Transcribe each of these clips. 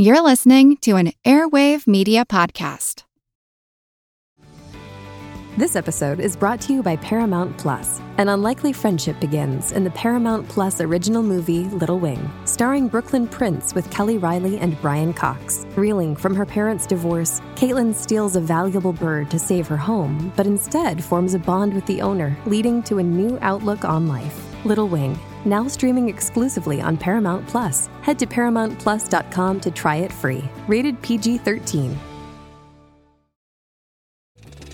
You're listening to an Airwave Media Podcast. This episode is brought to you by Paramount Plus. An unlikely friendship begins in the Paramount Plus original movie Little Wing, starring Brooklyn Prince with Kelly Reilly and Brian Cox. Reeling from her parents' divorce, Caitlin steals a valuable bird to save her home, but instead forms a bond with the owner, leading to a new outlook on life. Little Wing, now streaming exclusively on Paramount Plus. Head to ParamountPlus.com to try it free. Rated PG 13.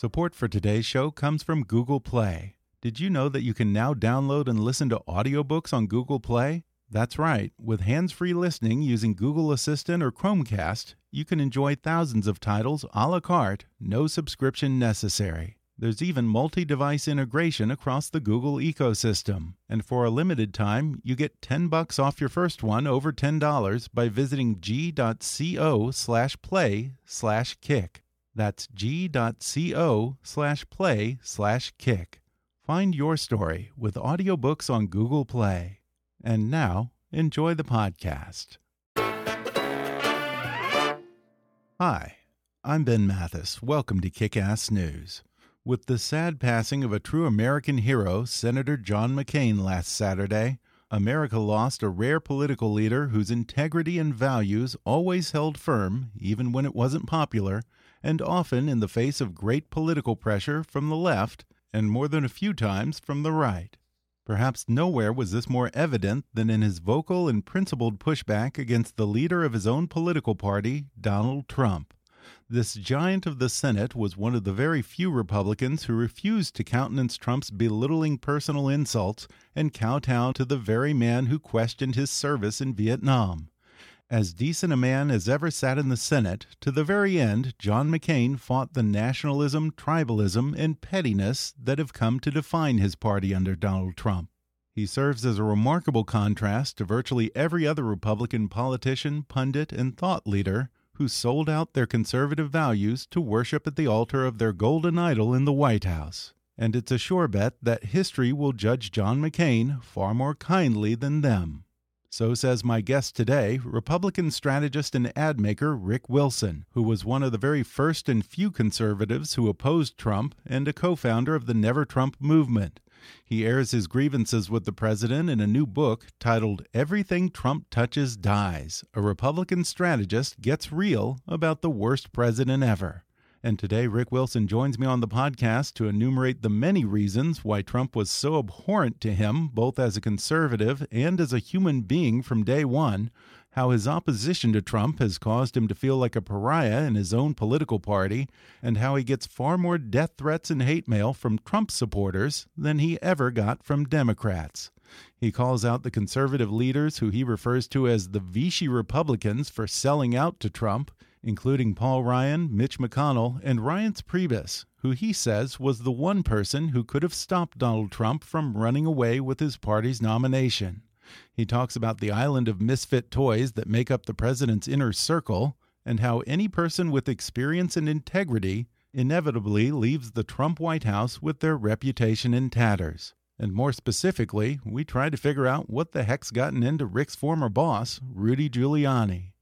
Support for today's show comes from Google Play. Did you know that you can now download and listen to audiobooks on Google Play? That's right. With hands free listening using Google Assistant or Chromecast, you can enjoy thousands of titles a la carte, no subscription necessary. There's even multi device integration across the Google ecosystem. And for a limited time, you get 10 bucks off your first one over $10 by visiting g.co slash play slash kick. That's g.co slash play slash kick. Find your story with audiobooks on Google Play. And now, enjoy the podcast. Hi, I'm Ben Mathis. Welcome to Kick Ass News. With the sad passing of a true American hero, Senator John McCain, last Saturday, America lost a rare political leader whose integrity and values always held firm, even when it wasn't popular and often in the face of great political pressure from the left and more than a few times from the right. Perhaps nowhere was this more evident than in his vocal and principled pushback against the leader of his own political party, Donald Trump. This giant of the Senate was one of the very few Republicans who refused to countenance Trump's belittling personal insults and kowtow to the very man who questioned his service in Vietnam. As decent a man as ever sat in the Senate, to the very end, John McCain fought the nationalism, tribalism, and pettiness that have come to define his party under Donald Trump. He serves as a remarkable contrast to virtually every other Republican politician, pundit, and thought leader who sold out their conservative values to worship at the altar of their golden idol in the White House. And it's a sure bet that history will judge John McCain far more kindly than them. So says my guest today, Republican strategist and ad maker Rick Wilson, who was one of the very first and few conservatives who opposed Trump and a co founder of the Never Trump movement. He airs his grievances with the president in a new book titled Everything Trump Touches Dies. A Republican strategist gets real about the worst president ever. And today, Rick Wilson joins me on the podcast to enumerate the many reasons why Trump was so abhorrent to him, both as a conservative and as a human being from day one, how his opposition to Trump has caused him to feel like a pariah in his own political party, and how he gets far more death threats and hate mail from Trump supporters than he ever got from Democrats. He calls out the conservative leaders who he refers to as the Vichy Republicans for selling out to Trump including Paul Ryan, Mitch McConnell, and Reince Priebus, who he says was the one person who could have stopped Donald Trump from running away with his party's nomination. He talks about the island of misfit toys that make up the president's inner circle and how any person with experience and integrity inevitably leaves the Trump White House with their reputation in tatters. And more specifically, we try to figure out what the heck's gotten into Rick's former boss, Rudy Giuliani.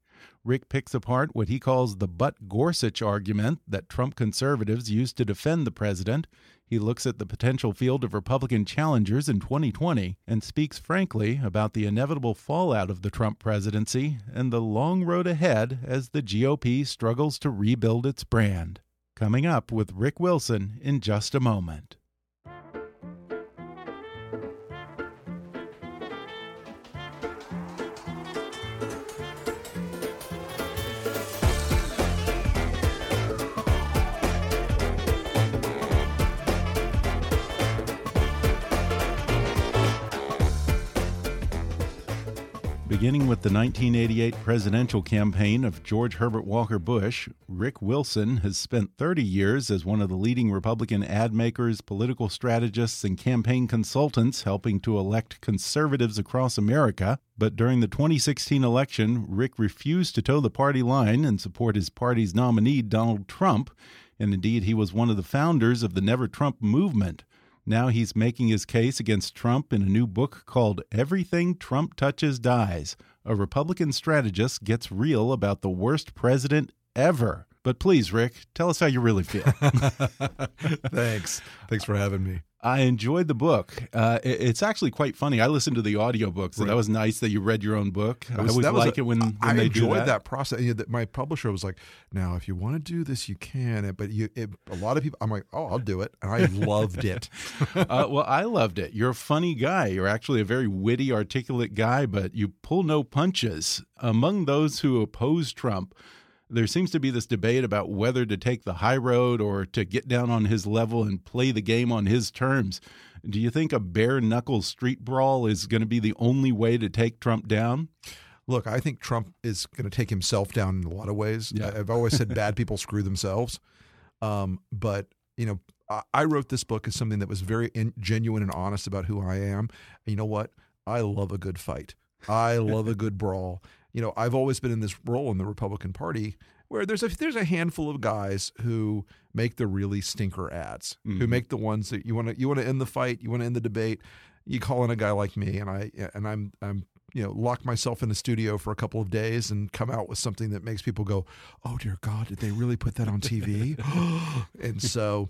Rick picks apart what he calls the But Gorsuch argument that Trump conservatives used to defend the president. He looks at the potential field of Republican challengers in 2020 and speaks frankly about the inevitable fallout of the Trump presidency and the long road ahead as the GOP struggles to rebuild its brand. Coming up with Rick Wilson in just a moment. Beginning with the 1988 presidential campaign of George Herbert Walker Bush, Rick Wilson has spent 30 years as one of the leading Republican ad makers, political strategists, and campaign consultants helping to elect conservatives across America. But during the 2016 election, Rick refused to toe the party line and support his party's nominee, Donald Trump. And indeed, he was one of the founders of the Never Trump movement. Now he's making his case against Trump in a new book called Everything Trump Touches Dies. A Republican strategist gets real about the worst president ever. But please, Rick, tell us how you really feel. Thanks. Thanks for having me. I enjoyed the book. Uh, it, it's actually quite funny. I listened to the audiobooks, so right. that was nice that you read your own book. Was, I always like a, it when, when I they enjoyed that. that process. You know, my publisher was like, "Now, if you want to do this, you can." But you, it, a lot of people, I'm like, "Oh, I'll do it," and I loved it. uh, well, I loved it. You're a funny guy. You're actually a very witty, articulate guy, but you pull no punches. Among those who oppose Trump there seems to be this debate about whether to take the high road or to get down on his level and play the game on his terms. Do you think a bare knuckle street brawl is going to be the only way to take Trump down? Look, I think Trump is going to take himself down in a lot of ways. Yeah. I've always said bad people screw themselves. Um, but, you know, I wrote this book as something that was very in, genuine and honest about who I am. And you know what? I love a good fight. I love a good brawl you know, I've always been in this role in the Republican Party where there's a there's a handful of guys who make the really stinker ads, mm-hmm. who make the ones that you want to you want to end the fight, you want to end the debate. You call in a guy like me, and I and I'm I'm you know lock myself in the studio for a couple of days and come out with something that makes people go, "Oh dear God, did they really put that on TV?" and so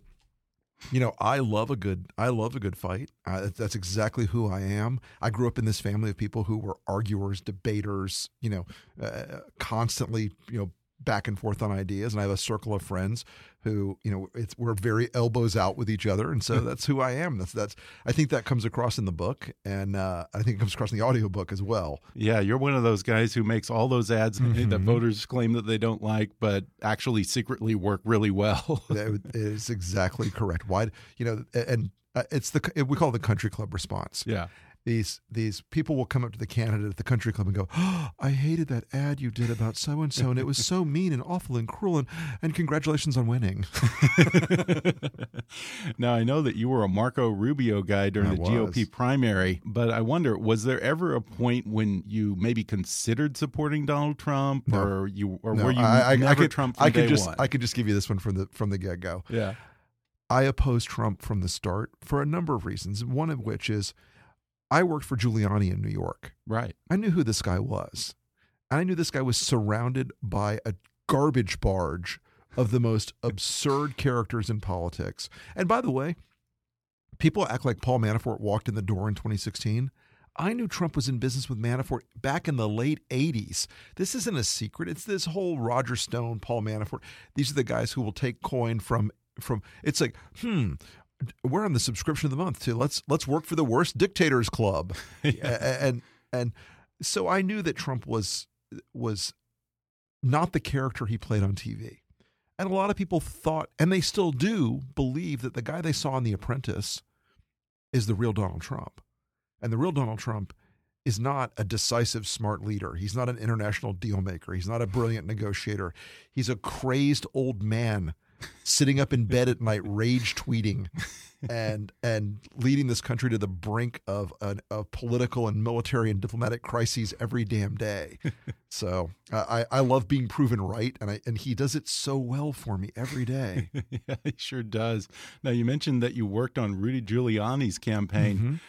you know, I love a good I love a good fight. Uh, that's exactly who I am. I grew up in this family of people who were arguers, debaters, you know, uh, constantly, you know, back and forth on ideas. And I have a circle of friends who, you know, it's we're very elbows out with each other, and so that's who I am. That's that's I think that comes across in the book, and uh, I think it comes across in the audiobook as well. Yeah, you're one of those guys who makes all those ads mm -hmm. that voters claim that they don't like, but actually secretly work really well. that is exactly correct. Why, you know, and uh, it's the we call it the country club response. Yeah these these people will come up to the candidate at the country club and go, oh, "I hated that ad you did about so and so, and it was so mean and awful and cruel, and, and congratulations on winning." now I know that you were a Marco Rubio guy during I the was. GOP primary, but I wonder, was there ever a point when you maybe considered supporting Donald Trump, no. or you, or no. were you I, I, never I could, Trump? I could just one? I could just give you this one from the from the get go. Yeah. I opposed Trump from the start for a number of reasons. One of which is I worked for Giuliani in New York. Right. I knew who this guy was. And I knew this guy was surrounded by a garbage barge of the most absurd characters in politics. And by the way, people act like Paul Manafort walked in the door in 2016. I knew Trump was in business with Manafort back in the late 80s. This isn't a secret. It's this whole Roger Stone, Paul Manafort. These are the guys who will take coin from from it's like, hmm, we're on the subscription of the month to let's let's work for the worst dictators club. Yeah. and and so i knew that trump was was not the character he played on tv and a lot of people thought and they still do believe that the guy they saw in the apprentice is the real donald trump. And the real donald trump is not a decisive smart leader. He's not an international deal maker. He's not a brilliant negotiator. He's a crazed old man sitting up in bed at night, rage tweeting, and and leading this country to the brink of a, a political and military and diplomatic crises every damn day. So I I love being proven right, and I and he does it so well for me every day. yeah, he sure does. Now you mentioned that you worked on Rudy Giuliani's campaign. Mm -hmm.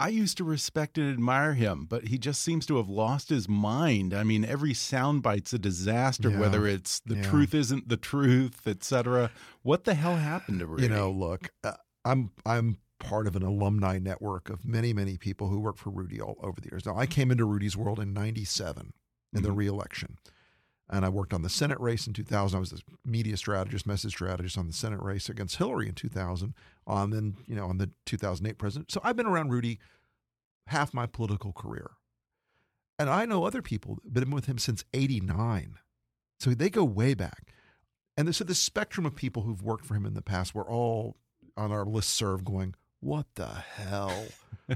I used to respect and admire him, but he just seems to have lost his mind. I mean, every soundbite's a disaster, yeah. whether it's the yeah. truth isn't the truth, etc. What the hell happened to Rudy? You know, look, uh, I'm I'm part of an alumni network of many many people who worked for Rudy all over the years. Now, I came into Rudy's world in '97 in mm -hmm. the mm-hmm. reelection. And I worked on the Senate race in 2000. I was a media strategist, message strategist on the Senate race against Hillary in 2000. On um, then, you know, on the 2008 president. So I've been around Rudy half my political career, and I know other people that have been with him since '89. So they go way back. And so the spectrum of people who've worked for him in the past were all on our list serve going, what the hell?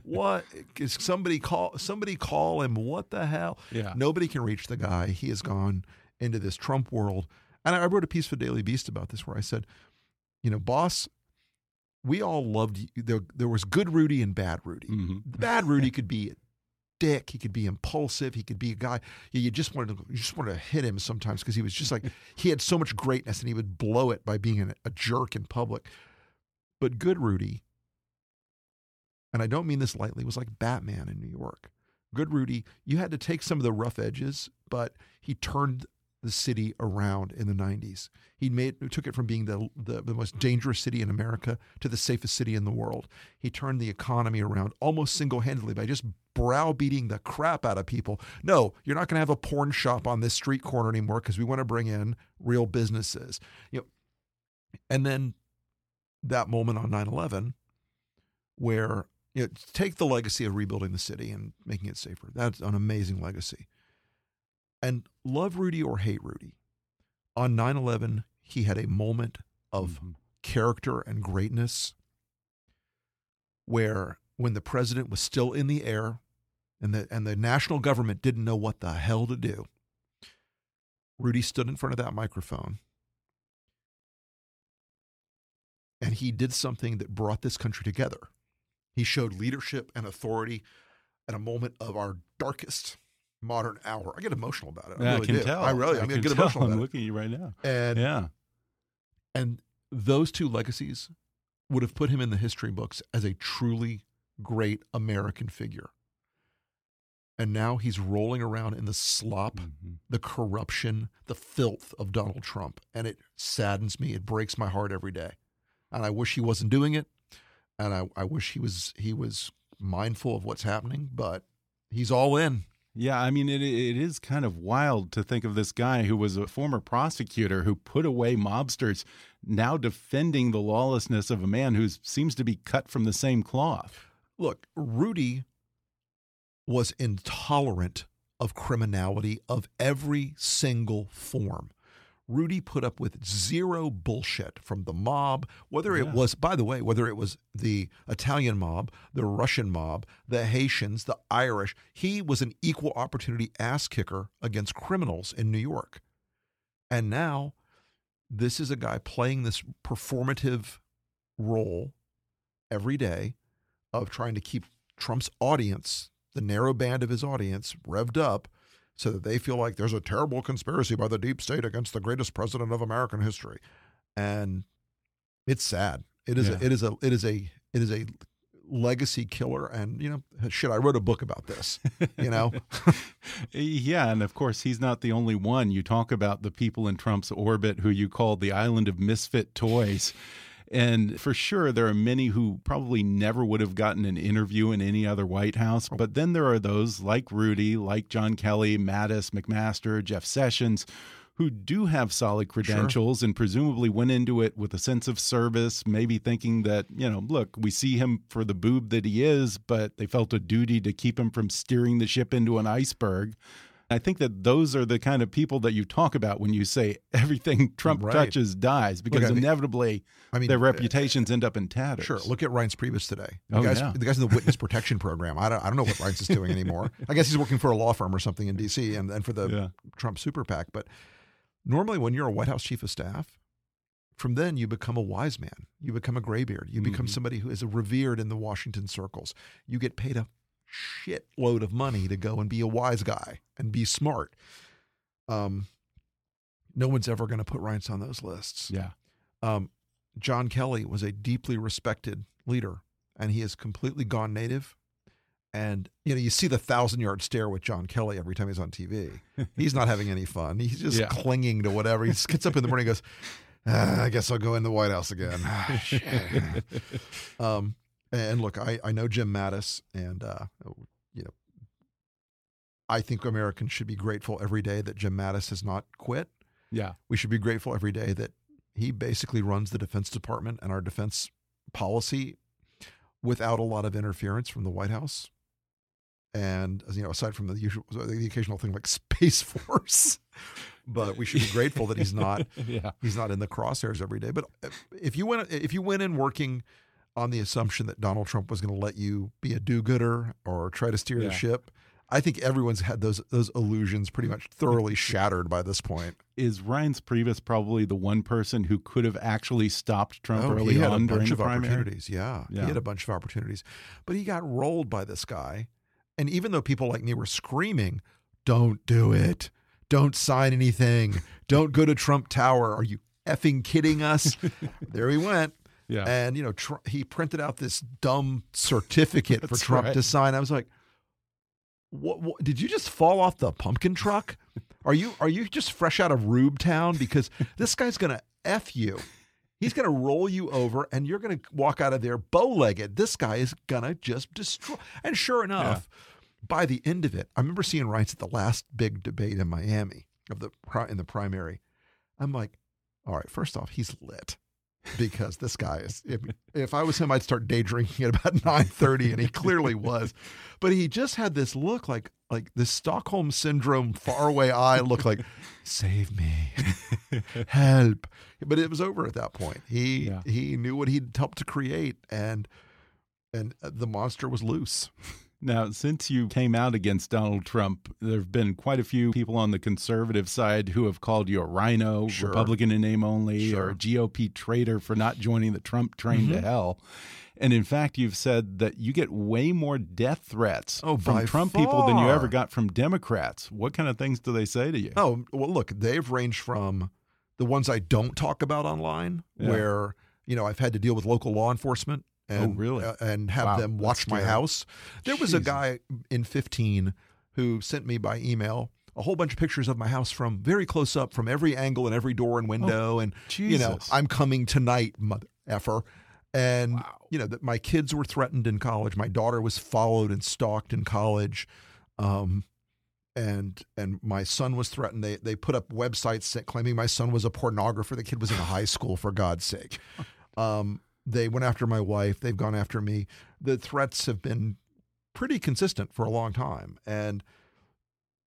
what is somebody call somebody call him what the hell? Yeah. Nobody can reach the guy. He has gone into this Trump world. And I wrote a piece for Daily Beast about this where I said, you know, boss, we all loved you. There, there was good Rudy and bad Rudy. Mhm. Bad Rudy could be a dick. He could be impulsive. He could be a guy you, you just wanted to you just wanted to hit him sometimes because he was just like he had so much greatness and he would blow it by being a, a jerk in public. But good Rudy, and I don't mean this lightly, was like Batman in New York. Good Rudy, you had to take some of the rough edges, but he turned the city around in the 90s. He made took it from being the, the the most dangerous city in America to the safest city in the world. He turned the economy around almost single-handedly by just browbeating the crap out of people. No, you're not going to have a porn shop on this street corner anymore because we want to bring in real businesses. You know, and then that moment on 9/11 where you know, take the legacy of rebuilding the city and making it safer. That's an amazing legacy. And love Rudy or hate Rudy, on 9 11, he had a moment of Mhm. character and greatness where when the president was still in the air and the, and the national government didn't know what the hell to do, Rudy stood in front of that microphone and he did something that brought this country together. He showed leadership and authority at a moment of our darkest modern hour. I get emotional about it. I Yeah, really I can do. tell. I really, I'm can going to get tell. emotional I'm about it. looking at you right now. And Yeah. and those two legacies would have put him in the history books as a truly great American figure. And now he's rolling around in the slop, Mhm. the corruption, the filth of Donald Trump. And it saddens me. It breaks my heart every day. And I wish he wasn't doing it. And I, I wish he was he was mindful of what's happening, but he's all in. Yeah, I mean, it it is kind of wild to think of this guy who was a former prosecutor who put away mobsters, now defending the lawlessness of a man who seems to be cut from the same cloth. Look, Rudy was intolerant of criminality of every single form. Rudy put up with zero bullshit from the mob, whether it was, by the way, whether it was the Italian mob, the Russian mob, the Haitians, the Irish. He was an equal opportunity ass kicker against criminals in New York. And now this is a guy playing this performative role every day of trying to keep Trump's audience, the narrow band of his audience, revved up so that they feel like there's a terrible conspiracy by the deep state against the greatest president of American history. And it's sad. It is Yeah. a, it is a it is a it is a legacy killer and you know shit I wrote a book about this, you know. Yeah, and of course, he's not the only one. You talk about the people in Trump's orbit who you called the island of misfit toys. And for sure, there are many who probably never would have gotten an interview in any other White House. Oh. But then there are those like Rudy, like John Kelly, Mattis, McMaster, Jeff Sessions, who do have solid credentials and presumably went into it with a sense of service, maybe thinking that, you know, look, we see him for the boob that he is, but they felt a duty to keep him from steering the ship into an iceberg. I think that those are the kind of people that you talk about when you say everything Trump Right. touches dies, because mean- inevitably I mean, their uh, reputations end up in tatters. Sure. Look at Reince Priebus today. The Oh, guy's, yeah. the guy's in the witness protection program. I don't, I don't know what Reince is doing anymore. I guess he's working for a law firm or something in D.C. and, and for the Yeah. Trump super PAC. But normally, when you're a White House chief of staff, from then you become a wise man. You become a graybeard. You become Mhm. somebody who is revered in the Washington circles. You get paid a shitload of money to go and be a wise guy and be smart. Um, no one's ever going to put Reince on those lists. Yeah. Um, John Kelly was a deeply respected leader, and he has completely gone native. And you know, you see the thousand yard stare with John Kelly every time he's on TV. He's not having any fun. He's just Yeah. clinging to whatever. He gets up in the morning and goes, "Ah, "I guess I'll go in the White House again." Ah, shit. um, and look, I, I know Jim Mattis, and uh, you know, I think Americans should be grateful every day that Jim Mattis has not quit Yeah. we should be grateful every day that he basically runs the Defense Department and our defense policy without a lot of interference from the White House. And you know, aside from the usual, the occasional thing like Space Force, but we should be grateful that he's not yeah. he's not in the crosshairs every day. But if you went if you went in working on the assumption that Donald Trump was going to let you be a do-gooder or try to steer Yeah. the ship. I think everyone's had those those illusions pretty much thoroughly shattered by this point. Is Reince Priebus probably the one person who could have actually stopped Trump Oh, early he had on a bunch of primary? opportunities. Yeah. Yeah. he had a bunch of opportunities, but he got rolled by this guy. And even though people like me were screaming, "Don't do it! Don't sign anything! Don't go to Trump Tower! Are you effing kidding us?" there he went. Yeah. And you know, tr- he printed out this dumb certificate for Trump right. to sign. I was like, what, what? Did you just fall off the pumpkin truck? Are you are you just fresh out of Rube Town? Because this guy's gonna f you. He's gonna roll you over, and you're gonna walk out of there bow legged. This guy is gonna just destroy. And sure enough, by the end of it, I remember seeing Reince at the last big debate in Miami of the in the primary. I'm like, all right, first off, he's lit because this guy is. If, if I was him, I'd start day drinking at about nine thirty, and he clearly was. But he just had this look like like this Stockholm syndrome faraway eye look like, save me, help. But it was over at that point. He Yeah. he knew what he'd helped to create, and and uh, the monster was loose. Now, since you came out against Donald Trump, there have been quite a few people on the conservative side who have called you a rhino, Sure. Republican in name only, or a GOP traitor for not joining the Trump train to mm-hmm. hell. And in fact, you've said that you get way more death threats Oh, from Trump people than you ever got from Democrats. What kind of things do they say to you? Oh, well, look, they've ranged from the ones I don't talk about online, Yeah. where you know I've had to deal with local law enforcement and Oh, really? uh, and have Wow, them watch my house. There was a guy in 15 who sent me by email a whole bunch of pictures of my house from very close up, from every angle and every door and window, and you know Oh, I'm coming tonight, mother effer. And you know that my kids were threatened in college. My daughter was followed and stalked in college. Um, and and my son was threatened. They they put up websites claiming my son was a pornographer. The kid was in high school, for God's sake. Um, they went after my wife. They've gone after me. The threats have been pretty consistent for a long time. And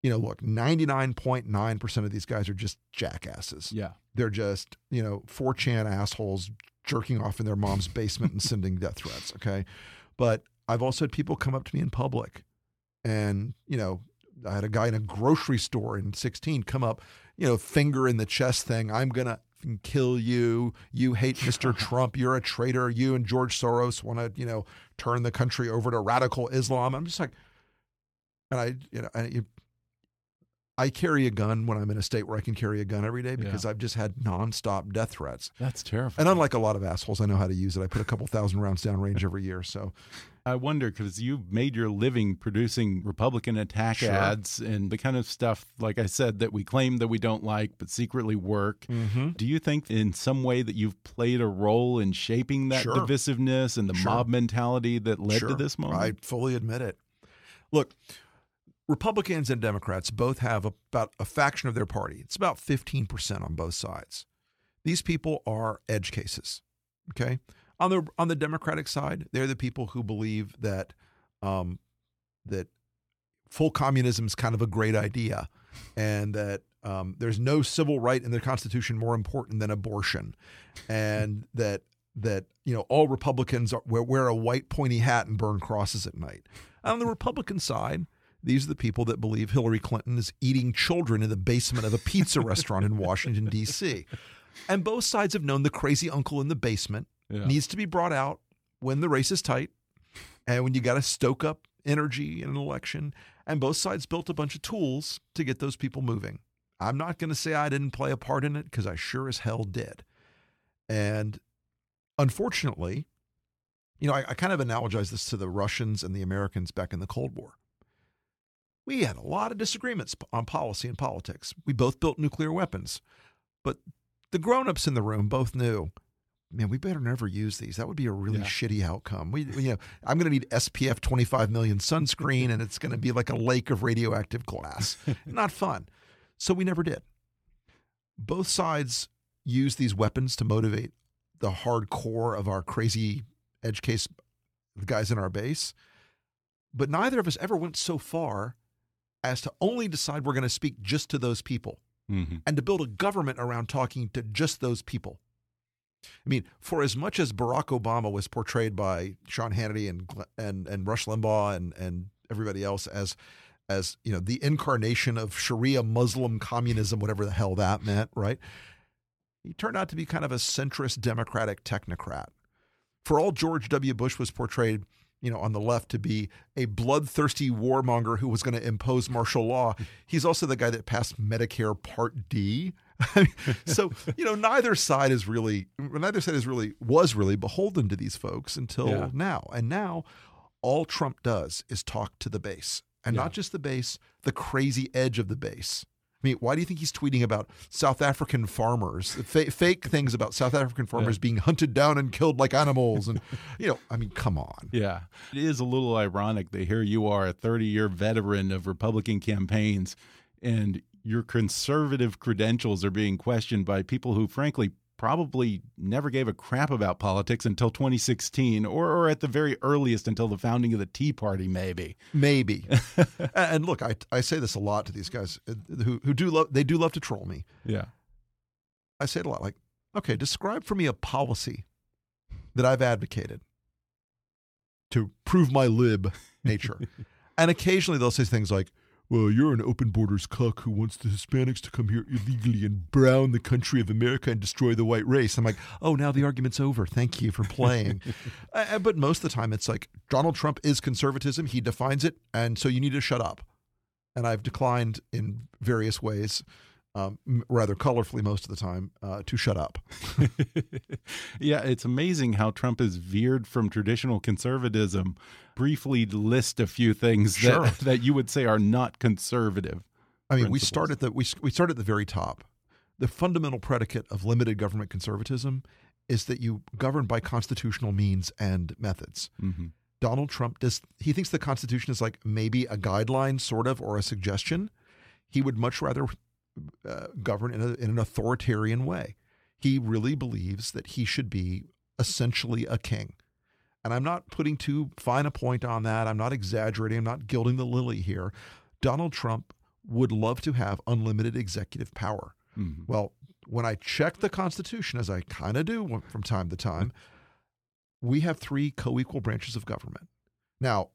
you know, look, ninety nine point nine percent of these guys are just jackasses. Yeah. They're just you know 4chan assholes jerking off in their mom's basement and sending death threats. Okay, but I've also had people come up to me in public, and you know, I had a guy in a grocery store in 16 come up, you know, finger in the chest thing. I'm gonna f***ing kill you. You hate Mr. Trump. You're a traitor. You and George Soros want to, you know, turn the country over to radical Islam. I'm just like, and I, you know, I, you, I carry a gun when I'm in a state where I can carry a gun every day because I've just had nonstop death threats. That's terrifying. And unlike a lot of assholes, I know how to use it. I put a couple thousand rounds downrange every year. So I wonder because you've made your living producing Republican attack Sure. ads and the kind of stuff, like I said, that we claim that we don't like but secretly work. Mm-hmm. Do you think in some way that you've played a role in shaping that Sure. divisiveness and the Sure. mob mentality that led to this moment? I fully admit it. Look, Republicans and Democrats both have about a faction of their party. It's about 15% on both sides. These people are edge cases. Okay? On the on the Democratic side, they're the people who believe that um, that full communism is kind of a great idea and that um, there's no civil right in the Constitution more important than abortion and that that you know all Republicans are, wear, wear a white pointy hat and burn crosses at night. On the Republican side, these are the people that believe Hillary Clinton is eating children in the basement of a pizza restaurant in Washington D.C. And both sides have known the crazy uncle in the basement Yeah. needs to be brought out when the race is tight and when you got to stoke up energy in an election. And both sides built a bunch of tools to get those people moving. I'm not going to say I didn't play a part in it because I sure as hell did. And unfortunately, you know, I, I kind of analogize this to the Russians and the Americans back in the Cold War. We had a lot of disagreements on policy and politics. We both built nuclear weapons, but the grown-ups in the room both knew, man, we better never use these. That would be a really Yeah. shitty outcome. We, you know, I'm going to need SPF 25 million sunscreen, and it's going to be like a lake of radioactive glass. Not fun. So we never did. Both sides use these weapons to motivate the hardcore of our crazy edge case guys in our base. But neither of us ever went so far as to only decide we're going to speak just to those people Mhm. and to build a government around talking to just those people. I mean, for as much as Barack Obama was portrayed by Sean Hannity and and and Rush Limbaugh and and everybody else as as you know the incarnation of Sharia Muslim communism, whatever the hell that meant, right? He turned out to be kind of a centrist Democratic technocrat. For all George W. Bush was portrayed, you know, on the left to be a bloodthirsty warmonger who was going to impose martial law, he's also the guy that passed Medicare Part D. so you know, neither side is really neither side is really was really beholden to these folks until Yeah. now. And now, all Trump does is talk to the base, and Yeah. not just the base, the crazy edge of the base. Mean, why do you think he's tweeting about South African farmers, fa- fake things about South African farmers being hunted down and killed like animals? And you know, I mean, come on. Yeah. It is a little ironic that here you are, a 30 year veteran of Republican campaigns, and your conservative credentials are being questioned by people who, frankly, probably never gave a crap about politics until 2016, or, or at the very earliest until the founding of the Tea Party, maybe. Maybe. and look, I, I say this a lot to these guys uh, who, who do love, they do love to troll me. Yeah. I say it a lot like, okay, describe for me a policy that I've advocated to prove my lib nature. and occasionally they'll say things like, well, you're an open borders cuck who wants the Hispanics to come here illegally and brown the country of America and destroy the white race. I'm like, oh, now the argument's over. Thank you for playing. Uh, but most of the time, it's like Donald Trump is conservatism. He defines it. And so you need to shut up. And I've declined in various ways, um, rather colorfully most of the time, uh, to shut up. yeah, it's amazing how Trump has veered from traditional conservatism. Briefly list a few things Sure. that, that you would say are not conservative. I mean, we start at the we we start at the very top. The fundamental predicate of limited government conservatism is that you govern by constitutional means and methods. Mhm. Donald Trump does he thinks the Constitution is like maybe a guideline, sort of, or a suggestion. He would much rather uh, govern in, a, in an authoritarian way. He really believes that he should be essentially a king. And I'm not putting too fine a point on that. I'm not exaggerating. I'm not gilding the lily here. Donald Trump would love to have unlimited executive power. Mhm. Well, when I check the Constitution, as I kind of do from time to time, we have three co equal branches of government. Now,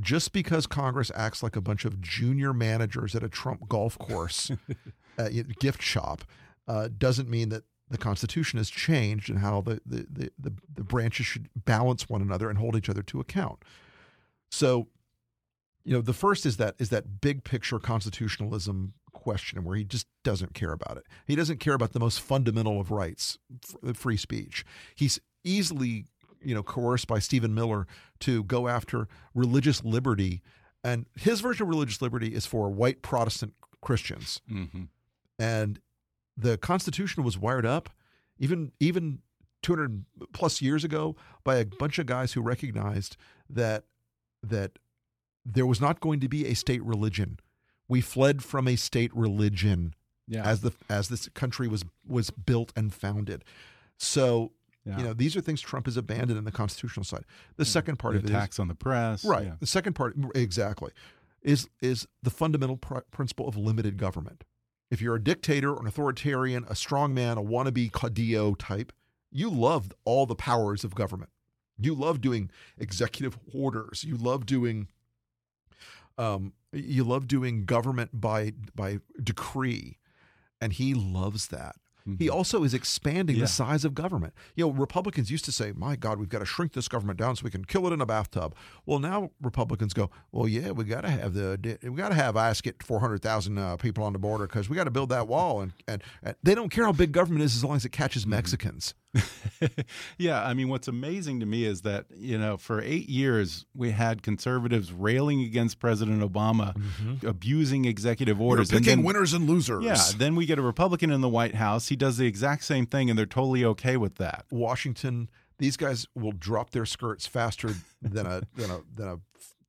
just because Congress acts like a bunch of junior managers at a Trump golf course uh, gift shop uh, doesn't mean that the Constitution has changed and how the, the, the, the, the branches should balance one another and hold each other to account. So, you know, the first is that is that big picture constitutionalism question where he just doesn't care about it. He doesn't care about the most fundamental of rights, free speech. He's easily, you know, coerced by Stephen Miller to go after religious liberty, and his version of religious liberty is for white Protestant Christians. Mhm. And the Constitution was wired up, even even 200 plus years ago, by a bunch of guys who recognized that that there was not going to be a state religion. We fled from a state religion Yeah. as the as this country was was built and founded. So Yeah. you know these are things Trump has abandoned in the constitutional side. The second part the of it is attacks on the press. right. Yeah. The second part exactly is is the fundamental pr- principle of limited government. If you're a dictator, an authoritarian, a strongman, a wannabe Caudillo type, you love all the powers of government. You love doing executive orders. You love doing um, you love doing government by by decree, and he loves that. He also is expanding Yeah. the size of government. You know, Republicans used to say, "My God, we've got to shrink this government down so we can kill it in a bathtub." Well, now Republicans go, "Well, yeah, we got to have the we got to have ICE get four hundred thousand uh, people on the border because we got to build that wall." And, and and they don't care how big government is as long as it catches Mexicans. yeah, I mean, what's amazing to me is that, you know, for eight years, we had conservatives railing against President Obama, mm-hmm. abusing executive orders. and then- winners and losers. Yeah, then we get a Republican in the White House. He does the exact same thing, and they're totally okay with that. Washington, these guys will drop their skirts faster than a than a than a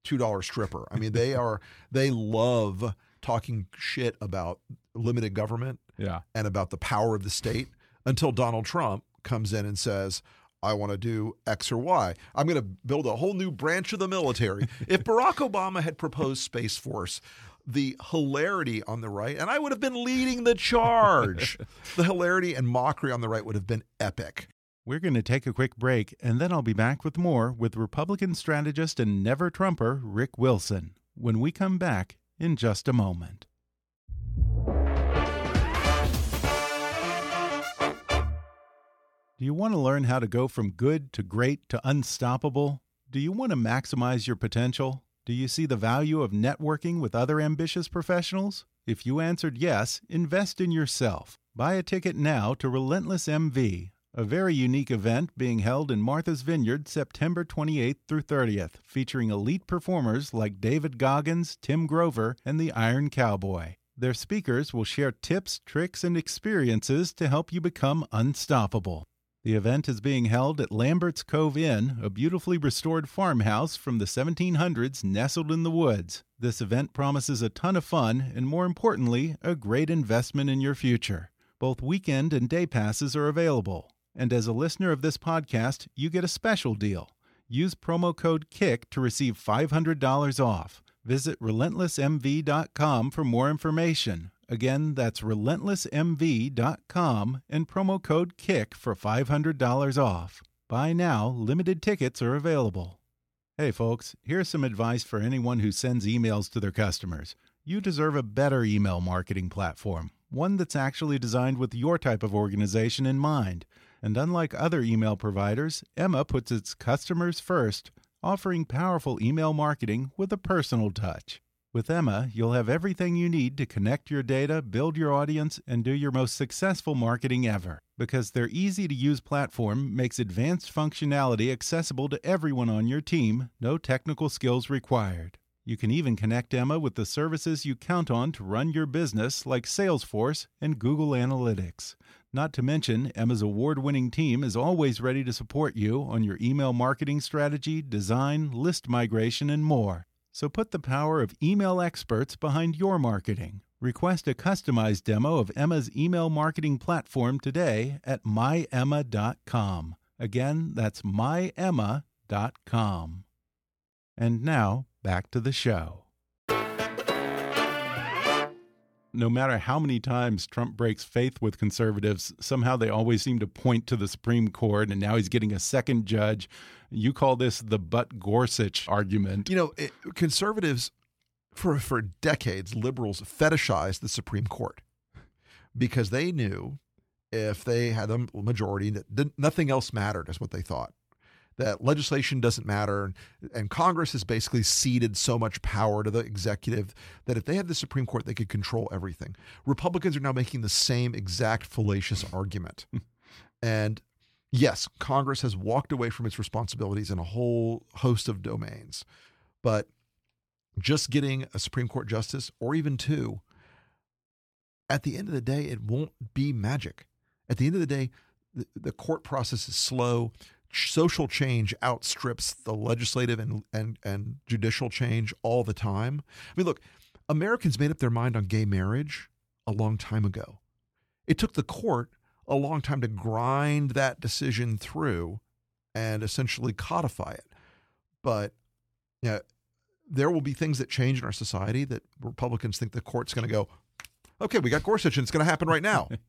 two dollar stripper. I mean, they are they love talking shit about limited government Yeah. and about the power of the state until Donald Trump comes in and says. I want to do X or Y. I'm going to build a whole new branch of the military. if Barack Obama had proposed Space Force, the hilarity on the right, and I would have been leading the charge, the hilarity and mockery on the right would have been epic. We're going to take a quick break, and then I'll be back with more with Republican strategist and never Trumper Rick Wilson when we come back in just a moment. Do you want to learn how to go from good to great to unstoppable? Do you want to maximize your potential? Do you see the value of networking with other ambitious professionals? If you answered yes, invest in yourself. Buy a ticket now to Relentless MV, a very unique event being held in Martha's Vineyard September 28th through 30th, featuring elite performers like David Goggins, Tim Grover, and the Iron Cowboy. Their speakers will share tips, tricks, and experiences to help you become unstoppable. The event is being held at Lambert's Cove Inn, a beautifully restored farmhouse from the 1700s nestled in the woods. This event promises a ton of fun and, more importantly, a great investment in your future. Both weekend and day passes are available. And as a listener of this podcast, you get a special deal. Use promo code KICK to receive $500 off. Visit relentlessmv.com for more information. Again, that's relentlessmv.com and promo code KICK for $500 off. Buy now, limited tickets are available. Hey folks, here's some advice for anyone who sends emails to their customers. You deserve a better email marketing platform, one that's actually designed with your type of organization in mind. And unlike other email providers, Emma puts its customers first, offering powerful email marketing with a personal touch. With Emma, you'll have everything you need to connect your data, build your audience, and do your most successful marketing ever. Because their easy to use platform makes advanced functionality accessible to everyone on your team, no technical skills required. You can even connect Emma with the services you count on to run your business, like Salesforce and Google Analytics. Not to mention, Emma's award winning team is always ready to support you on your email marketing strategy, design, list migration, and more. So put the power of email experts behind your marketing. Request a customized demo of Emma's email marketing platform today at myemma.com. Again, that's myemma.com. And now, back to the show. No matter how many times Trump breaks faith with conservatives, somehow they always seem to point to the Supreme Court, and now he's getting a second judge. You call this the But Gorsuch argument. You know, it, conservatives, for, for decades, liberals fetishized the Supreme Court because they knew if they had a majority, that nothing else mattered, is what they thought that legislation doesn't matter. And Congress has basically ceded so much power to the executive that if they had the Supreme Court, they could control everything. Republicans are now making the same exact fallacious argument. and yes, Congress has walked away from its responsibilities in a whole host of domains. But just getting a Supreme Court justice or even two, at the end of the day, it won't be magic. At the end of the day, the, the court process is slow social change outstrips the legislative and, and, and judicial change all the time. I mean, look, Americans made up their mind on gay marriage a long time ago. It took the court a long time to grind that decision through and essentially codify it. But you know, there will be things that change in our society that Republicans think the court's going to go, okay, we got Gorsuch and it's going to happen right now.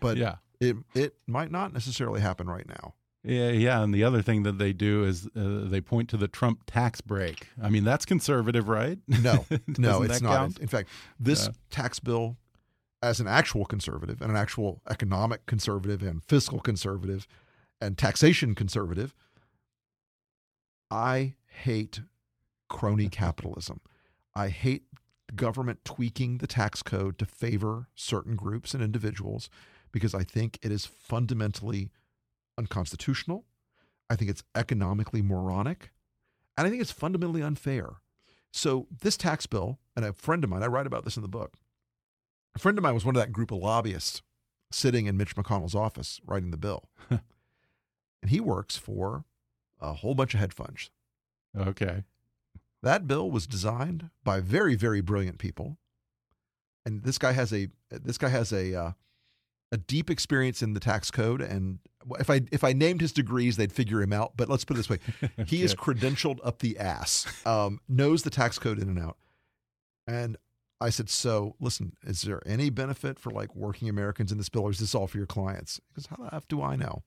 But yeah. it, it might not necessarily happen right now. Yeah, yeah, and the other thing that they do is uh, they point to the Trump tax break. I mean, that's conservative, right? No, no, it's not. Count? In fact, this yeah. tax bill, as an actual conservative and an actual economic conservative and fiscal conservative and taxation conservative, I hate crony capitalism. I hate government tweaking the tax code to favor certain groups and individuals because I think it is fundamentally unconstitutional. I think it's economically moronic. And I think it's fundamentally unfair. So, this tax bill, and a friend of mine, I write about this in the book. A friend of mine was one of that group of lobbyists sitting in Mitch McConnell's office writing the bill. and he works for a whole bunch of hedge funds. Okay. That bill was designed by very, very brilliant people. And this guy has a this guy has a uh, a deep experience in the tax code and if I if I named his degrees, they'd figure him out. But let's put it this way: he is credentialed up the ass, um, knows the tax code in and out. And I said, "So, listen, is there any benefit for like working Americans in this bill, or is this all for your clients?" Because how the f do I know?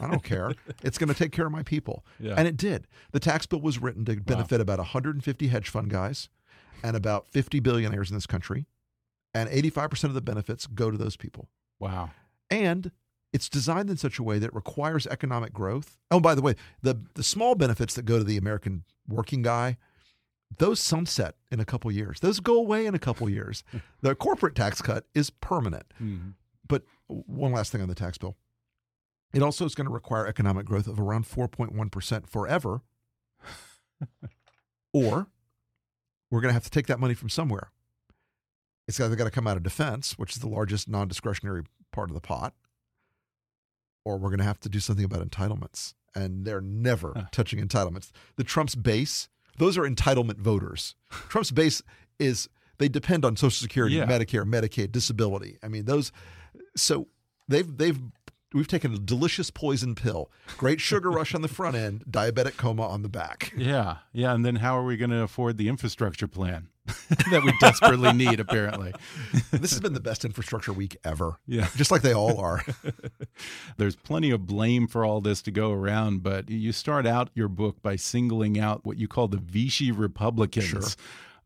I don't care. it's going to take care of my people. Yeah. And it did. The tax bill was written to benefit about 150 hedge fund guys and about 50 billionaires in this country. And 85% of the benefits go to those people. Wow. And it's designed in such a way that it requires economic growth. Oh, by the way, the, the small benefits that go to the American working guy, those sunset in a couple years. Those go away in a couple years. the corporate tax cut is permanent. Mhm. But one last thing on the tax bill. It also is going to require economic growth of around 4.1% forever. or we're going to have to take that money from somewhere. It's either got to come out of defense, which is the largest non discretionary part of the pot, or we're going to have to do something about entitlements. And they're never Huh. touching entitlements. The Trump's base, those are entitlement voters. Trump's base is they depend on Social Security, Yeah. Medicare, Medicaid, disability. I mean, those so they've they've we've taken a delicious poison pill. Great sugar rush on the front end, diabetic coma on the back. Yeah. Yeah. And then how are we going to afford the infrastructure plan that we desperately need, apparently? This has been the best infrastructure week ever. Yeah. Just like they all are. There's plenty of blame for all this to go around, but you start out your book by singling out what you call the Vichy Republicans. Sure.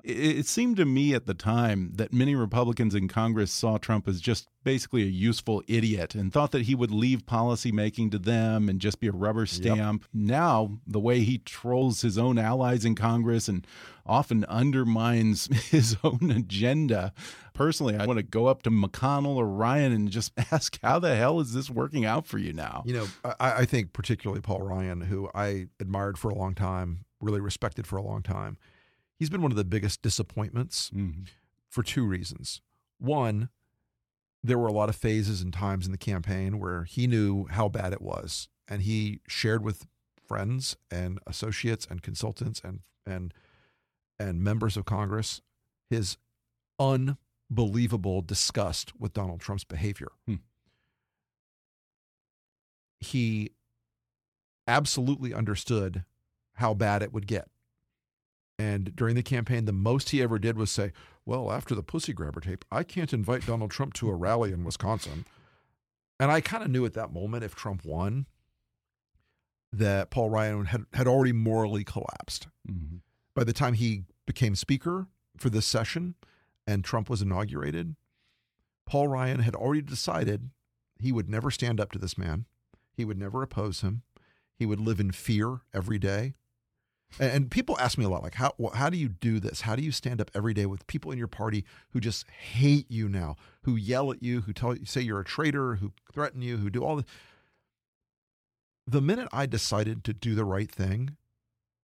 It seemed to me at the time that many Republicans in Congress saw Trump as just basically a useful idiot and thought that he would leave policy making to them and just be a rubber stamp. Now, the way he trolls his own allies in Congress and often undermines his own agenda. Personally, I want to go up to McConnell or Ryan and just ask, how the hell is this working out for you now? You know, I, I think particularly Paul Ryan, who I admired for a long time, really respected for a long time. He's been one of the biggest disappointments Mhm. for two reasons. One, there were a lot of phases and times in the campaign where he knew how bad it was, and he shared with friends and associates and consultants and and and members of Congress his unbelievable disgust with Donald Trump's behavior. Hmm. He absolutely understood how bad it would get. And during the campaign, the most he ever did was say, Well, after the pussy grabber tape, I can't invite Donald Trump to a rally in Wisconsin. And I kind of knew at that moment if Trump won, that Paul Ryan had, had already morally collapsed. Mhm. By the time he became speaker for this session and Trump was inaugurated, Paul Ryan had already decided he would never stand up to this man. He would never oppose him. He would live in fear every day. And, and people ask me a lot, like, how how do you do this? How do you stand up every day with people in your party who just hate you now, who yell at you, who tell you say you're a traitor, who threaten you, who do all this? The minute I decided to do the right thing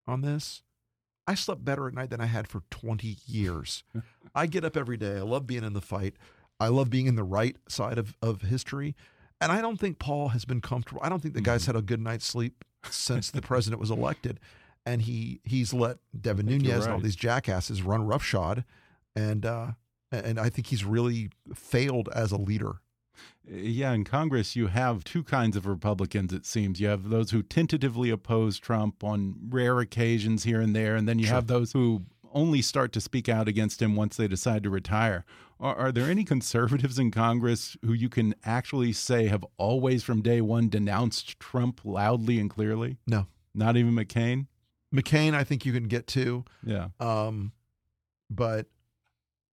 on this, I slept better at night than I had for 20 years. I get up every day. I love being in the fight. I love being in the right side of, of history. And I don't think Paul has been comfortable. I don't think the guy's mm-hmm. had a good night's sleep since the president was elected. And he he's let Devin Nunes and all these jackasses run roughshod. And uh, and I think he's really failed as a leader. Yeah, in Congress, you have two kinds of Republicans, it seems. You have those who tentatively oppose Trump on rare occasions here and there, and then you Sure. have those who only start to speak out against him once they decide to retire. Are, are there any conservatives in Congress who you can actually say have always from day one denounced Trump loudly and clearly? No. Not even McCain? McCain, I think you can get to. Yeah. Um, but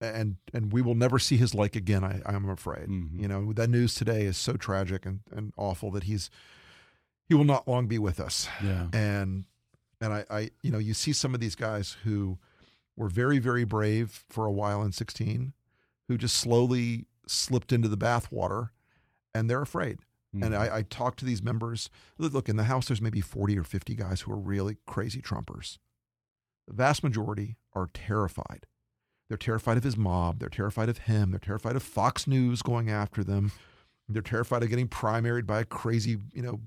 and and we will never see his like again. I I'm afraid. Mhm. You know that news today is so tragic and, and awful that he's he will not long be with us. Yeah. And and I, I you know you see some of these guys who were very very brave for a while in 16, who just slowly slipped into the bathwater, and they're afraid. And Mhm. I, I talk to these members. Look, look, in the House, there's maybe 40 or 50 guys who are really crazy Trumpers. The vast majority are terrified. They're terrified of his mob. They're terrified of him. They're terrified of Fox News going after them. They're terrified of getting primaried by a crazy, you know,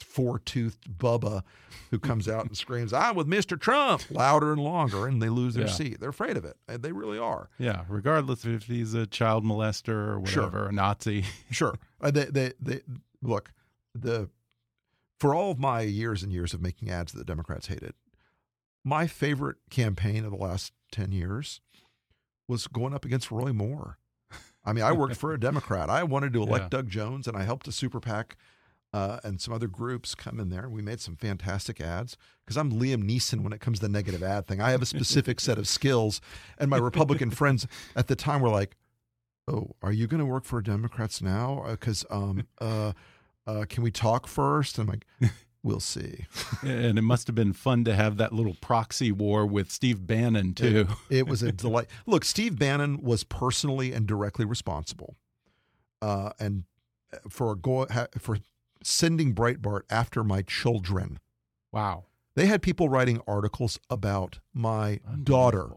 four toothed Bubba who comes out and screams, I'm with Mr. Trump, louder and longer, and they lose their Yeah. seat. They're afraid of it. They really are. Yeah, regardless if he's a child molester or Sure. whatever, a Nazi. Sure. Uh, they, they, they, look, the for all of my years and years of making ads that the Democrats hated, my favorite campaign of the last 10 years was going up against Roy Moore. I mean, I worked for a Democrat. I wanted to elect Yeah. Doug Jones, and I helped a super PAC uh, and some other groups come in there. And we made some fantastic ads because I'm Liam Neeson when it comes to the negative ad thing. I have a specific set of skills, and my Republican friends at the time were like, "Oh, are you going to work for Democrats now? Because um, uh, uh, can we talk first? I'm like. We'll see. and it must have been fun to have that little proxy war with Steve Bannon too. It, it was a delight. Look, Steve Bannon was personally and directly responsible, uh, and uh, for go for sending Breitbart after my children. Wow. They had people writing articles about my daughter.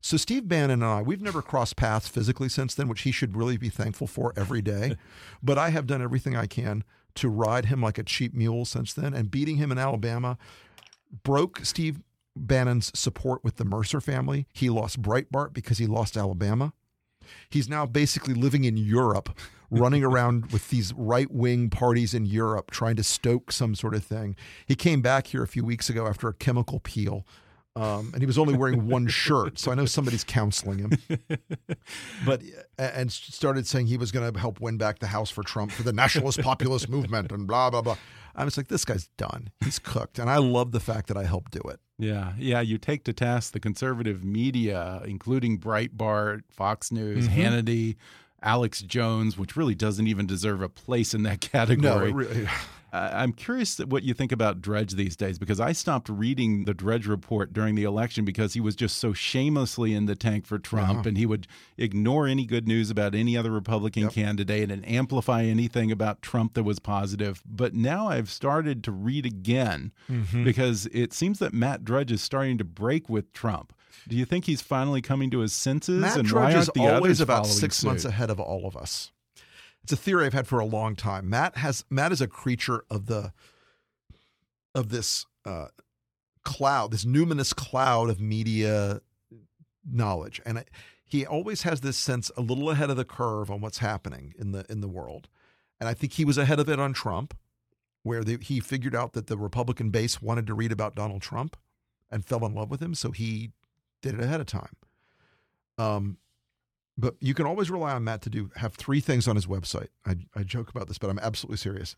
So Steve Bannon and I, we've never crossed paths physically since then, which he should really be thankful for every day. but I have done everything I can to ride him like a cheap mule since then. And beating him in Alabama broke Steve Bannon's support with the Mercer family. He lost Breitbart because he lost Alabama. He's now basically living in Europe, running around with these right wing parties in Europe trying to stoke some sort of thing. He came back here a few weeks ago after a chemical peel. Um, and he was only wearing one shirt, so I know somebody's counseling him. But and started saying he was going to help win back the House for Trump for the nationalist populist movement and blah blah blah. I was like, this guy's done. He's cooked, and I love the fact that I helped do it. Yeah, yeah. You take to task the conservative media, including Breitbart, Fox News, mm -hmm. Hannity, Alex Jones, which really doesn't even deserve a place in that category. No, really. I'm curious what you think about Drudge these days because I stopped reading the Drudge report during the election because he was just so shamelessly in the tank for Trump -huh. and he would ignore any good news about any other Republican yep. candidate and amplify anything about Trump that was positive. But now I've started to read again mm -hmm. because it seems that Matt Drudge is starting to break with Trump. Do you think he's finally coming to his senses? Matt and Drudge why is always about six suit? months ahead of all of us. It's a theory I've had for a long time. Matt has Matt is a creature of the of this uh, cloud, this numinous cloud of media knowledge, and he always has this sense a little ahead of the curve on what's happening in the in the world. And I think he was ahead of it on Trump, where the, he figured out that the Republican base wanted to read about Donald Trump and fell in love with him, so he did it ahead of time. Um, but you can always rely on Matt to do have three things on his website. I, I joke about this, but I'm absolutely serious.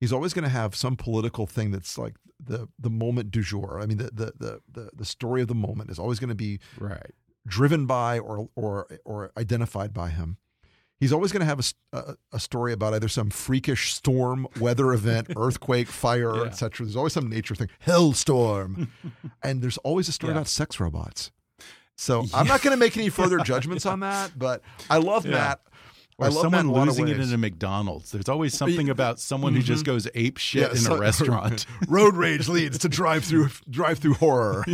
He's always going to have some political thing that's like the the moment du jour. I mean, the the the the, the story of the moment is always going to be right driven by or or or identified by him. He's always going to have a, a, a, story about either some freakish storm, weather event, earthquake, fire, yeah. etc. There's always some nature thing, hailstorm, and there's always a story yeah. about sex robots. So yeah. I'm not going to make any further judgments on that, but I love yeah. Matt. Or I love someone losing it in a McDonald's. There's always something about someone mm -hmm. who just mm-hmm. goes ape shit yeah, in so, a restaurant. road rage leads to drive through drive through horror.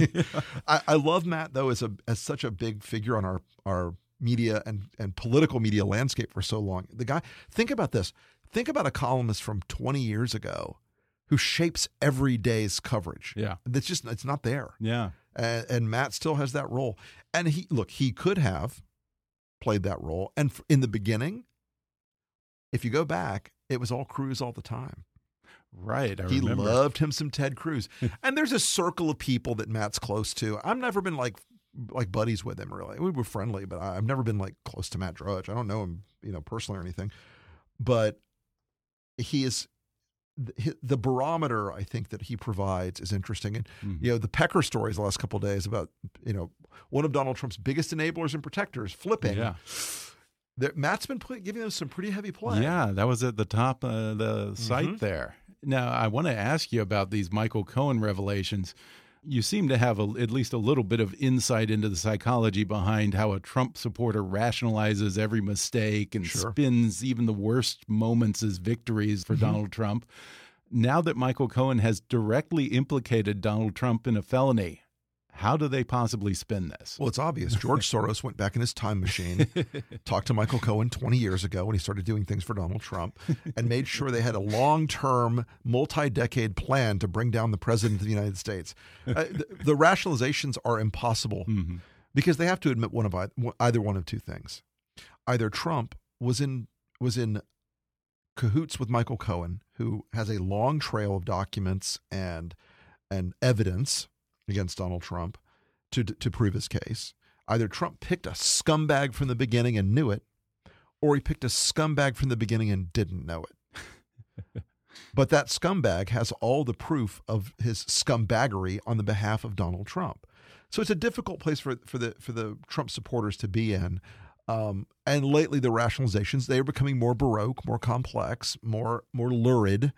I, I, love Matt though as a as such a big figure on our our media and and political media landscape for so long. The guy. Think about this. Think about a columnist from 20 years ago who shapes every day's coverage. Yeah, it's just it's not there. Yeah, and, and Matt still has that role. And he look, he could have played that role. And in the beginning, if you go back, it was all Cruz all the time. Right. I he remember. loved him some Ted Cruz. and there's a circle of people that Matt's close to. I've never been like like buddies with him really. We were friendly, but I've never been like close to Matt Drudge. I don't know him, you know, personally or anything. But he is the barometer I think that he provides is interesting. And mm-hmm. you know, the Pecker stories the last couple days about you know one of Donald Trump's biggest enablers and protectors flipping. Yeah. Matt's been giving them some pretty heavy play. Yeah, that was at the top of the site there. Now, I want to ask you about these Michael Cohen revelations. You seem to have a, at least a little bit of insight into the psychology behind how a Trump supporter rationalizes every mistake and sure. spins even the worst moments as victories for mm -hmm. Donald Trump. Now that Michael Cohen has directly implicated Donald Trump in a felony, how do they possibly spin this? Well, it's obvious. George Soros went back in his time machine, talked to Michael Cohen 20 years ago when he started doing things for Donald Trump, and made sure they had a long term, multi decade plan to bring down the president of the United States. Uh, the, the, rationalizations are impossible mm -hmm. because they have to admit one of either one of two things. Either Trump was in was in cahoots with Michael Cohen, who has a long trail of documents and and evidence against Donald Trump to, to prove his case. Either Trump picked a scumbag from the beginning and knew it, or he picked a scumbag from the beginning and didn't know it. But that scumbag has all the proof of his scumbaggery on the behalf of Donald Trump. So it's a difficult place for for the for the Trump supporters to be in. Um, and lately, the rationalizations they are becoming more baroque, more complex, more more lurid,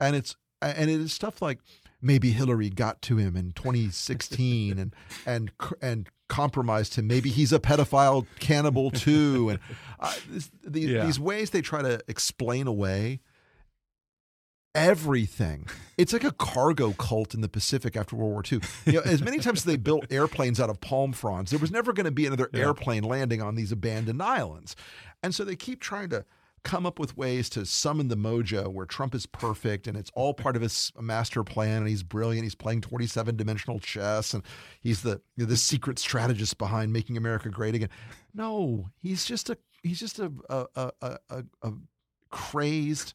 and it's and it is stuff like maybe Hillary got to him in 2016 and and and compromised him. Maybe he's a pedophile cannibal too, and uh, this, these, Yeah. these ways they try to explain away everything. It's like a cargo cult in the Pacific after World War II. You know, as many times as they built airplanes out of palm fronds, there was never going to be another airplane landing on these abandoned islands. And so they keep trying to come up with ways to summon the mojo where Trump is perfect and it's all part of his master plan and he's brilliant. He's playing 27 dimensional chess and he's the you know, the secret strategist behind making America great again. No, he's just a he's just a a a, a, a, a crazed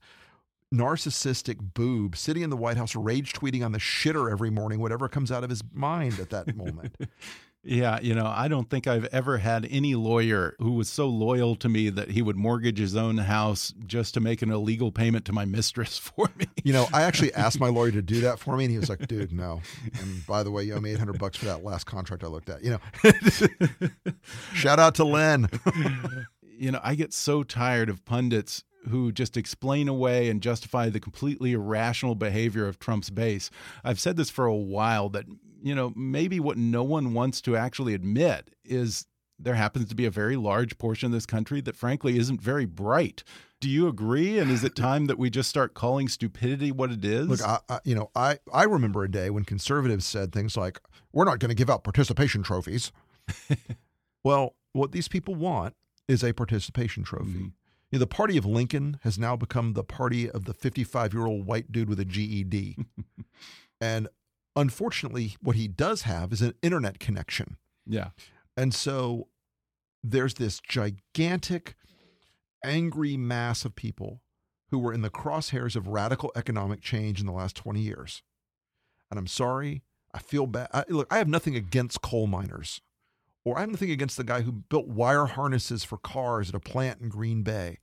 narcissistic boob sitting in the White House rage tweeting on the shitter every morning, whatever comes out of his mind at that moment. Yeah, you know, I don't think I've ever had any lawyer who was so loyal to me that he would mortgage his own house just to make an illegal payment to my mistress for me. You know, I actually asked my lawyer to do that for me, and he was like, "Dude, no." And by the way, you owe me eight hundred bucks for that last contract I looked at. You know, shout out to Len. you know, I get so tired of pundits who just explain away and justify the completely irrational behavior of Trump's base. I've said this for a while that, you know, maybe what no one wants to actually admit is there happens to be a very large portion of this country that frankly isn't very bright. Do you agree? And is it time that we just start calling stupidity what it is? Look, I, I, you know, I I remember a day when conservatives said things like, "We're not going to give out participation trophies." well, what these people want is a participation trophy. Mm. You know, the party of Lincoln has now become the party of the 55 year old white dude with a GED. and unfortunately, what he does have is an internet connection. yeah. And so there's this gigantic, angry mass of people who were in the crosshairs of radical economic change in the last 20 years. And I'm sorry, I feel bad. I, look, I have nothing against coal miners, or I have nothing against the guy who built wire harnesses for cars at a plant in Green Bay.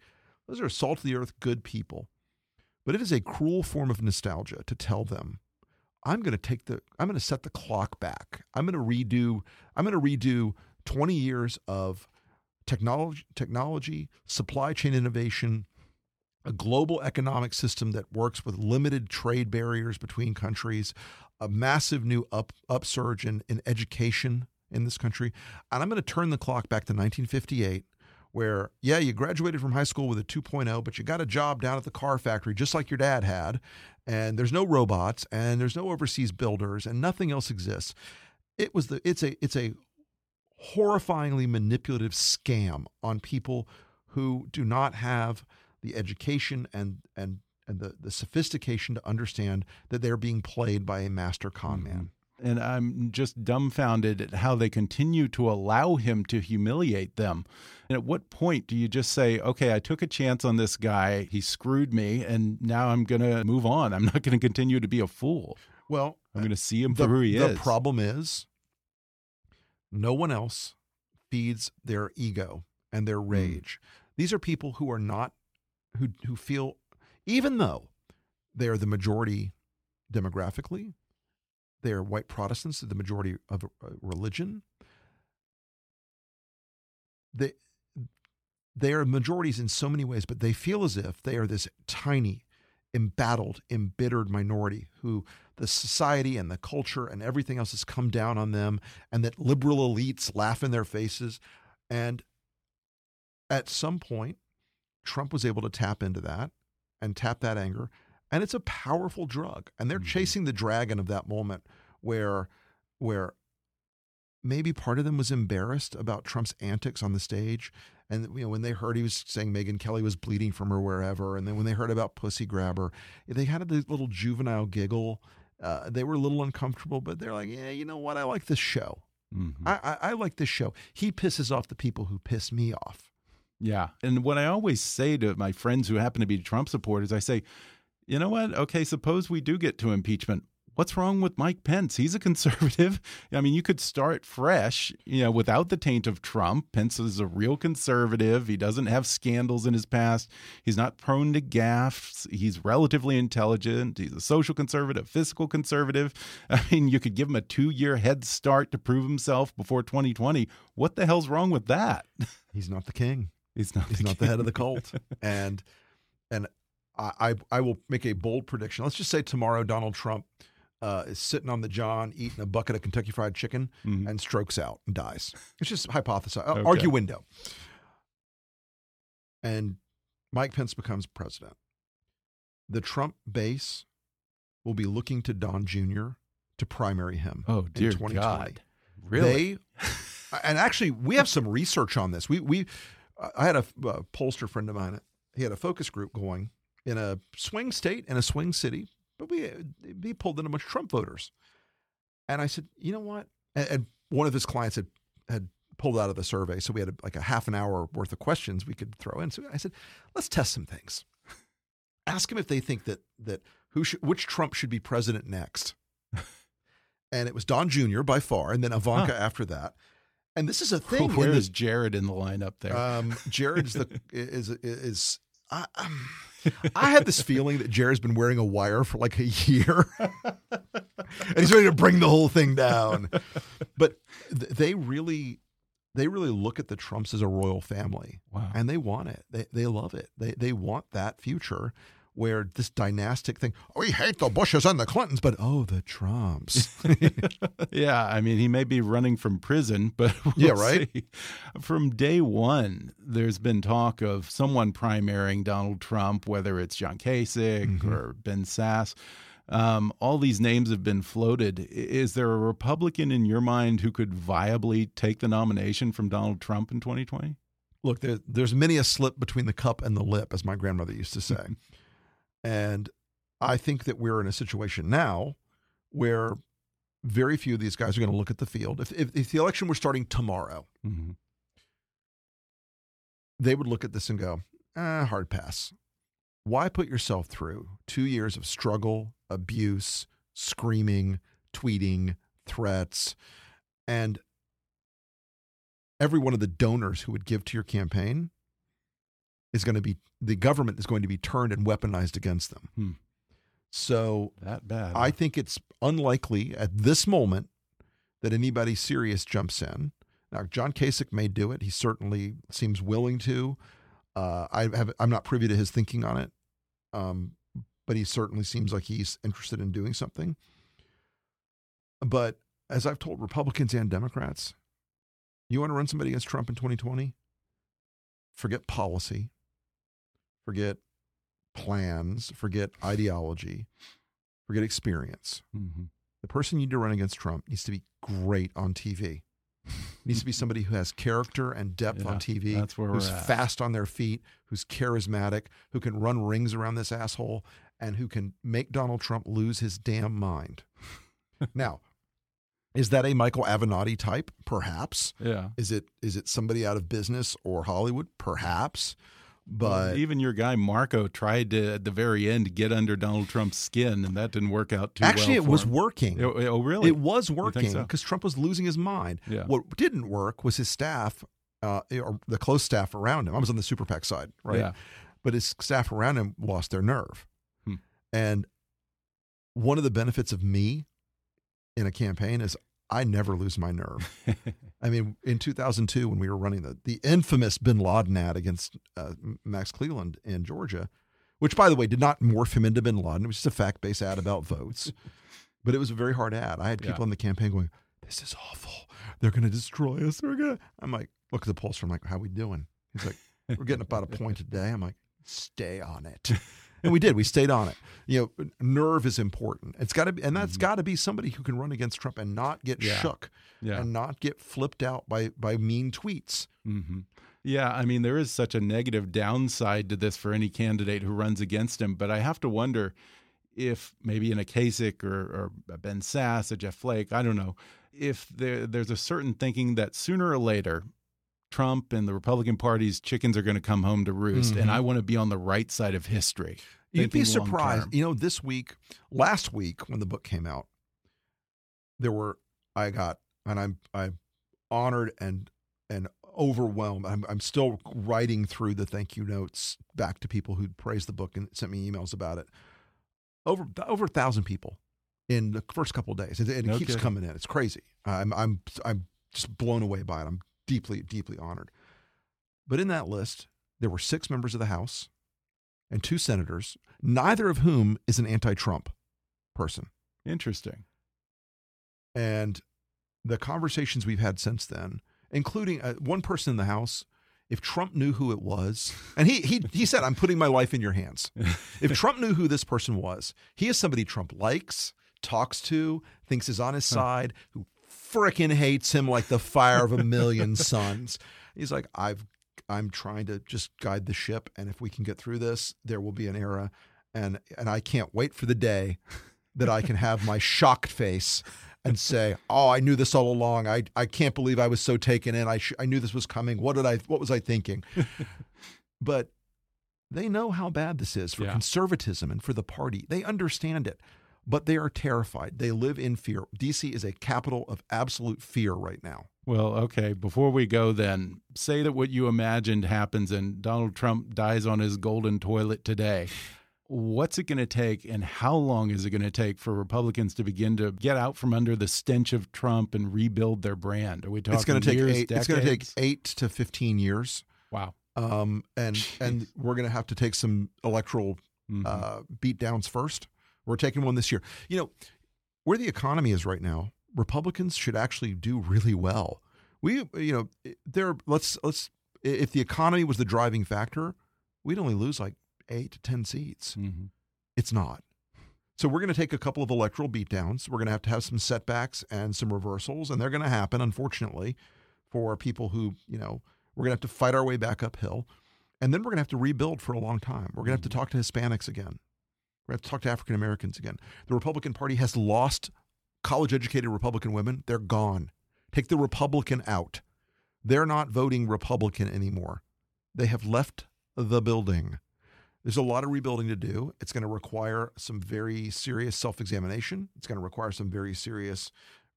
Those are salt of the earth, good people. But it is a cruel form of nostalgia to tell them I'm going to take the I'm going to set the clock back. I'm going to redo I'm going to redo 20 years of technology technology, supply chain innovation, a global economic system that works with limited trade barriers between countries, a massive new up upsurge in, in education in this country. And I'm going to turn the clock back to 1958 where yeah, you graduated from high school with a 2.0, but you got a job down at the car factory just like your dad had, and there's no robots and there's no overseas builders and nothing else exists. It was the it's a it's a horrifyingly manipulative scam on people who do not have the education and and and the, the sophistication to understand that they're being played by a master con man. Mm-hmm. And I'm just dumbfounded at how they continue to allow him to humiliate them. And at what point do you just say, okay, I took a chance on this guy, he screwed me, and now I'm going to move on? I'm not going to continue to be a fool. Well, I'm going to see him the, for who he the is. problem is no one else feeds their ego and their Hmm. rage. These are people who are not who who feel even though they are the majority demographically, they are white Protestants, the majority of uh, religion. They they are majorities in so many ways, but they feel as if they are this tiny, embattled, embittered minority who the society and the culture and everything else has come down on them, and that liberal elites laugh in their faces. And at some point, Trump was able to tap into that and tap that anger. And it's a powerful drug. And they're chasing the dragon of that moment where where maybe part of them was embarrassed about Trump's antics on the stage. And you know, when they heard he was saying Megyn Kelly was bleeding from her wherever, and then when they heard about Pussy Grabber, they had this little juvenile giggle. Uh, they were a little uncomfortable, but they're like, "Yeah, you know what? I like this show. Mhm. I, I, I like this show. He pisses off the people who piss me off." Yeah. And what I always say to my friends who happen to be Trump supporters, I say, you know what? Okay, suppose we do get to impeachment. what's wrong with Mike Pence? He's a conservative. I mean, you could start fresh, you know, without the taint of Trump. Pence is a real conservative. He doesn't have scandals in his past. He's not prone to gaffes. He's relatively intelligent. He's a social conservative, fiscal conservative. I mean, you could give him a two year head start to prove himself before 2020. What the hell's wrong with that? He's not the king. He's not. He's the not the head of the cult. and and I I will make a bold prediction. Let's just say tomorrow Donald Trump uh, is sitting on the john eating a bucket of Kentucky Fried Chicken Mm -hmm. and strokes out and dies. It's just hypothesize, Okay. argue window. And Mike Pence becomes president. The Trump base will be looking to Don Jr. to primary him. Oh in dear 2020. God! Really? They, and actually, we have some research on this. We we I had a, a pollster friend of mine. He had a focus group going in a swing state in a swing city, but we he pulled in a bunch of Trump voters. And I said, you know what? And, and one of his clients had had pulled out of the survey, so we had like a half an hour worth of questions we could throw in. So I said, let's test some things. Ask them if they think that that who should, which Trump should be president next. and it was Don Jr. by far, and then Ivanka Huh. after that. And this is a thing. in Where the- is Jared in the lineup there? um, Jared's the is is. I, um, I had this feeling that Jared's been wearing a wire for like a year, and he's ready to bring the whole thing down. But th- they really, they really look at the Trumps as a royal family, wow. and they want it. They they love it. They they want that future where this dynastic thing. We hate the Bushes and the Clintons, but oh, the Trumps. yeah, I mean, he may be running from prison, but we'll Yeah, right? see. From day one, there's been talk of someone primarying Donald Trump, whether it's John Kasich Mhm. or Ben Sasse. Um, all these names have been floated. Is there a Republican in your mind who could viably take the nomination from Donald Trump in 2020? Look, there, there's many a slip between the cup and the lip, as my grandmother used to say. and I think that we're in a situation now where very few of these guys are going to look at the field. If, if, if the election were starting tomorrow, Mhm. they would look at this and go, ah, hard pass. Why put yourself through two years of struggle, abuse, screaming, tweeting, threats, and every one of the donors who would give to your campaign is going to be the government is going to be turned and weaponized against them. Hmm. So That bad. I think it's unlikely at this moment that anybody serious jumps in. Now, John Kasich may do it. He certainly seems willing to. Uh, I have, I'm not privy to his thinking on it, um, but he certainly seems like he's interested in doing something. But as I've told Republicans and Democrats, you want to run somebody against Trump in 2020? Forget policy, forget plans, forget ideology, forget experience. Mhm. The person you need to run against Trump needs to be great on TV. needs to be somebody who has character and depth Yeah, on TV, that's where we're who's fast on their feet, who's charismatic, who can run rings around this asshole, and who can make Donald Trump lose his damn mind. now, is that a Michael Avenatti type? Perhaps. Yeah. Is it is it somebody out of business or Hollywood? Perhaps. But even your guy Marco tried to at the very end get under Donald Trump's skin, and that didn't work out too actually, well. it for was him. working. Oh, oh, really? It was working so? because Trump was losing his mind. Yeah. What didn't work was his staff, uh, or the close staff around him. I was on the super PAC side, right? Yeah. But his staff around him lost their nerve. Hmm. And one of the benefits of me in a campaign is I never lose my nerve. I mean, in 2002, when we were running the, the infamous bin Laden ad against uh, Max Cleland in Georgia, which, by the way, did not morph him into bin Laden. It was just a fact based ad about votes. but it was a very hard ad. I had people Yeah. in the campaign going, This is awful. They're going to destroy us. They're going to. I'm like, Look at the pollster. I'm like, How we doing? He's like, We're getting about a point a day. I'm like, Stay on it. And we did. We stayed on it. You know, nerve is important. It's got to be, and that's got to be somebody who can run against Trump and not get Mm-hmm. Yeah. shook yeah. and not get flipped out by by mean tweets. hmm Yeah, I mean, there is such a negative downside to this for any candidate who runs against him. But I have to wonder if maybe in a Kasich or, or a Ben Sasse, a Jeff Flake, I don't know, if there, there's a certain thinking that sooner or later, Trump and the Republican Party's chickens are going to come home to roost, and Mhm. I want to be on the right side of history. You'd be surprised. You know, this week, last week when the book came out, there were I got and I'm I'm honored and and overwhelmed. I'm I'm still writing through the thank you notes back to people who praised the book and sent me emails about it. Over over a thousand people in the first couple of days, and it, No keeps coming in. It's crazy. I'm I'm I'm just blown away by it. I'm deeply deeply honored. But in that list, there were six members of the House and two senators, neither of whom is an anti-Trump person. Interesting. And the conversations we've had since then, including uh, one person in the House, if Trump knew who it was, and he he he said, "I'm putting my life in your hands." if Trump knew who this person was, he is somebody Trump likes, talks to, thinks is on his side, who frickin' hates him like the fire of a million suns. He's like, "I've I'm trying to just guide the ship, and if we can get through this, there will be an era." And and I can't wait for the day that I can have my shocked face and say, "Oh, I knew this all along. I I can't believe I was so taken in. I sh- I knew this was coming. What did I what was I thinking?" but they know how bad this is for Yeah. conservatism and for the party. They understand it. But they are terrified. They live in fear. DC is a capital of absolute fear right now. Well, okay. Before we go, then, say that what you imagined happens and Donald Trump dies on his golden toilet today. What's it going to take, and how long is it going to take for Republicans to begin to get out from under the stench of Trump and rebuild their brand? Are we talking it's going to take years, eight, it's going to take eight to fifteen years, Wow. um, and and we're going to have to take some electoral Mhm. uh, beat downs first. We're taking one this year. You know, where the economy is right now, Republicans should actually do really well. We, you know, there. Let's let's. If the economy was the driving factor, we'd only lose like eight to ten seats. Mhm. It's not. So we're going to take a couple of electoral beatdowns. We're going to have to have some setbacks and some reversals, and they're going to happen, unfortunately, for people who, you know, we're going to have to fight our way back uphill. And then we're going to have to rebuild for a long time. We're going to have to talk to Hispanics again. To have to talk to African Americans again. The Republican Party has lost college educated Republican women. They're gone. Take the Republican out. They're not voting Republican anymore. They have left the building. There's a lot of rebuilding to do. It's going to require some very serious self examination. It's going to require some very serious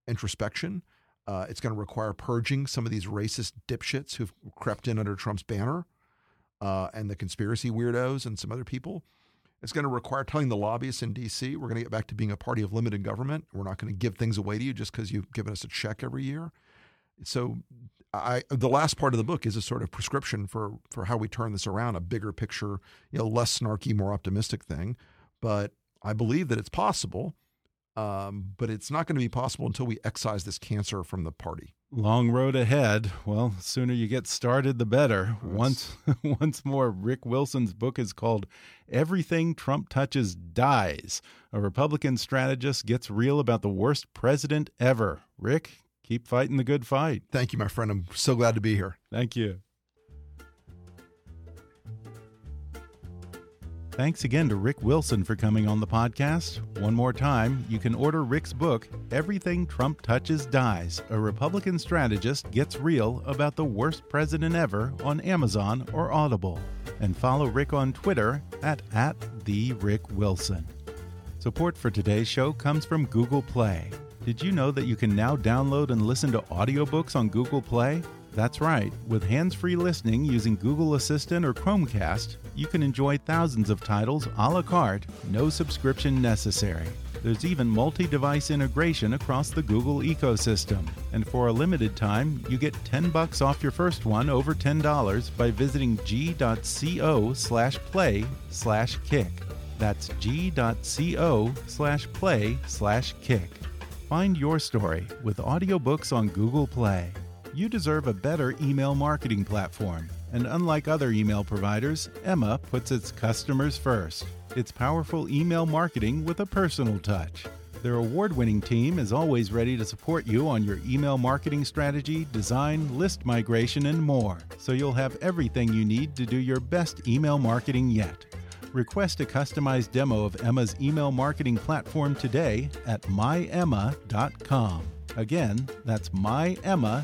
introspection. Uh, it's going to require purging some of these racist dipshits who've crept in under Trump's banner uh, and the conspiracy weirdos and some other people. It's going to require telling the lobbyists in D.C. we're going to get back to being a party of limited government. We're not going to give things away to you just because you've given us a check every year. So, I the last part of the book is a sort of prescription for for how we turn this around, a bigger picture, you know, less snarky, more optimistic thing. But I believe that it's possible. Um, but it's not going to be possible until we excise this cancer from the party. Long road ahead. Well, sooner you get started, the better. Once, once more, Rick Wilson's book is called "Everything Trump Touches Dies." A Republican strategist gets real about the worst president ever. Rick, keep fighting the good fight. Thank you, my friend. I'm so glad to be here. Thank you. Thanks again to Rick Wilson for coming on the podcast. One more time, you can order Rick's book, Everything Trump Touches Dies A Republican Strategist Gets Real About the Worst President Ever on Amazon or Audible. And follow Rick on Twitter at, at the Rick Wilson. Support for today's show comes from Google Play. Did you know that you can now download and listen to audiobooks on Google Play? That's right. With hands free listening using Google Assistant or Chromecast, you can enjoy thousands of titles a la carte, no subscription necessary. There's even multi device integration across the Google ecosystem. And for a limited time, you get 10 bucks off your first one over $10 by visiting g.co slash play slash kick. That's g.co slash play slash kick. Find your story with audiobooks on Google Play. You deserve a better email marketing platform. And unlike other email providers, Emma puts its customers first. It's powerful email marketing with a personal touch. Their award winning team is always ready to support you on your email marketing strategy, design, list migration, and more, so you'll have everything you need to do your best email marketing yet. Request a customized demo of Emma's email marketing platform today at myemma.com. Again, that's myemma.com.